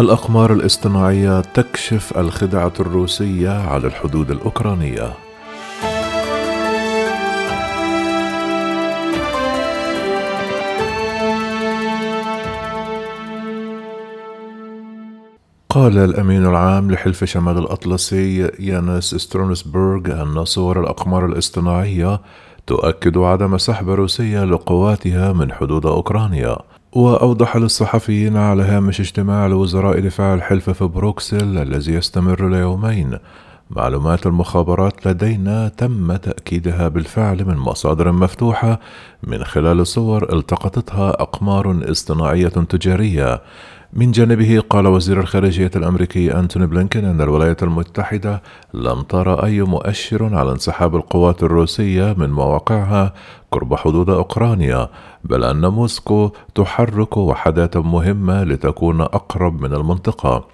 الأقمار الاصطناعية تكشف الخدعة الروسية على الحدود الأوكرانية. قال الأمين العام لحلف شمال الأطلسي يانس سترونسبرغ أن صور الأقمار الاصطناعية تؤكد عدم سحب روسيا لقواتها من حدود أوكرانيا وأوضح للصحفيين على هامش اجتماع لوزراء دفاع الحلف في بروكسل الذي يستمر ليومين. معلومات المخابرات لدينا تم تأكيدها بالفعل من مصادر مفتوحة من خلال صور التقطتها أقمار اصطناعية تجارية. من جانبه قال وزير الخارجية الأمريكي أنتوني بلينكين أن الولايات المتحدة لم ترى أي مؤشر على انسحاب القوات الروسية من مواقعها قرب حدود أوكرانيا بل أن موسكو تحرك وحدات مهمة لتكون أقرب من المنطقة.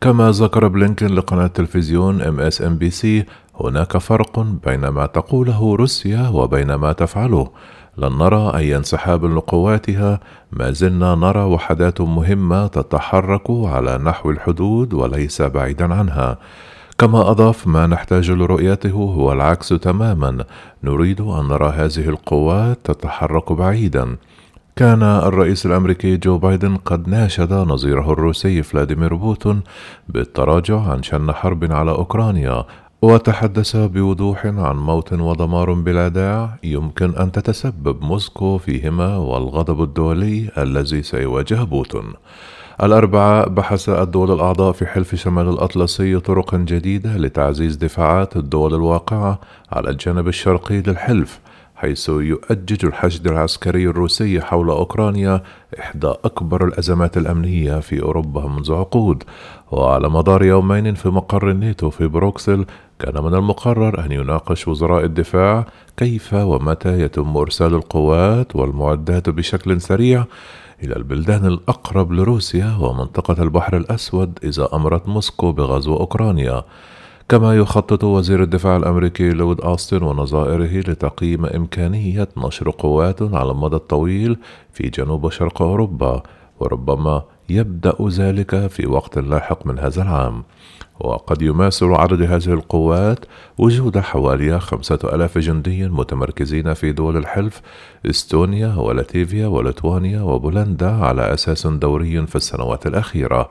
كما ذكر بلينكين لقناة تلفزيون ام اس ام بي سي هناك فرق بين ما تقوله روسيا وبين ما تفعله. لن نرى أي انسحاب لقواتها. ما زلنا نرى وحدات مهمة تتحرك على نحو الحدود وليس بعيدا عنها. كما أضاف ما نحتاج لرؤيته هو العكس تماما. نريد أن نرى هذه القوات تتحرك بعيدا. كان الرئيس الأمريكي جو بايدن قد ناشد نظيره الروسي فلاديمير بوتين بالتراجع عن شن حرب على أوكرانيا. وتحدث بوضوح عن موت ودمار بلا داع يمكن أن تتسبب موسكو فيهما والغضب الدولي الذي سيواجه بوتين. الأربعاء بحث الدول الأعضاء في حلف شمال الأطلسي طرقا جديدة لتعزيز دفاعات الدول الواقعة على الجانب الشرقي للحلف حيث يؤجج الحشد العسكري الروسي حول أوكرانيا إحدى أكبر الأزمات الأمنية في أوروبا منذ عقود. وعلى مدار يومين في مقر الناتو في بروكسل كان من المقرر أن يناقش وزراء الدفاع كيف ومتى يتم إرسال القوات والمعدات بشكل سريع إلى البلدان الأقرب لروسيا ومنطقة البحر الأسود إذا أمرت موسكو بغزو أوكرانيا. كما يخطط وزير الدفاع الأمريكي لود أوستن ونظائره لتقييم إمكانية نشر قوات على المدى الطويل في جنوب شرق أوروبا. وربما يبدأ ذلك في وقت لاحق من هذا العام. وقد يماثل عدد هذه القوات وجود حوالي خمسة ألاف جندي متمركزين في دول الحلف إستونيا ولاتفيا ولتوانيا وبولندا على أساس دوري في السنوات الأخيرة.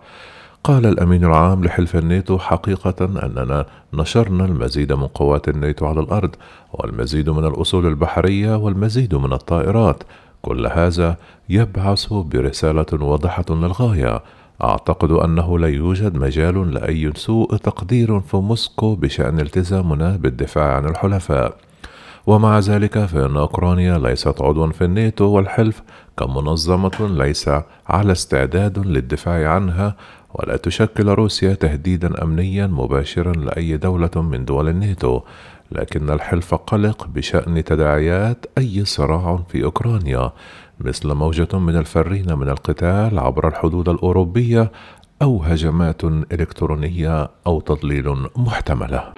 قال الأمين العام لحلف الناتو حقيقة أننا نشرنا المزيد من قوات الناتو على الأرض والمزيد من الأصول البحرية والمزيد من الطائرات. كل هذا يبعث برسالة واضحة للغاية. أعتقد أنه لا يوجد مجال لأي سوء تقدير في موسكو بشأن التزامنا بالدفاع عن الحلفاء. ومع ذلك فإن أوكرانيا ليست عضوا في الناتو والحلف كمنظمة ليس على استعداد للدفاع عنها ولا تشكل روسيا تهديدا امنيا مباشرا لأي دولة من دول الناتو. لكن الحلف قلق بشأن تداعيات أي صراع في أوكرانيا مثل موجة من الفرين من القتال عبر الحدود الأوروبية أو هجمات إلكترونية أو تضليل محتملة.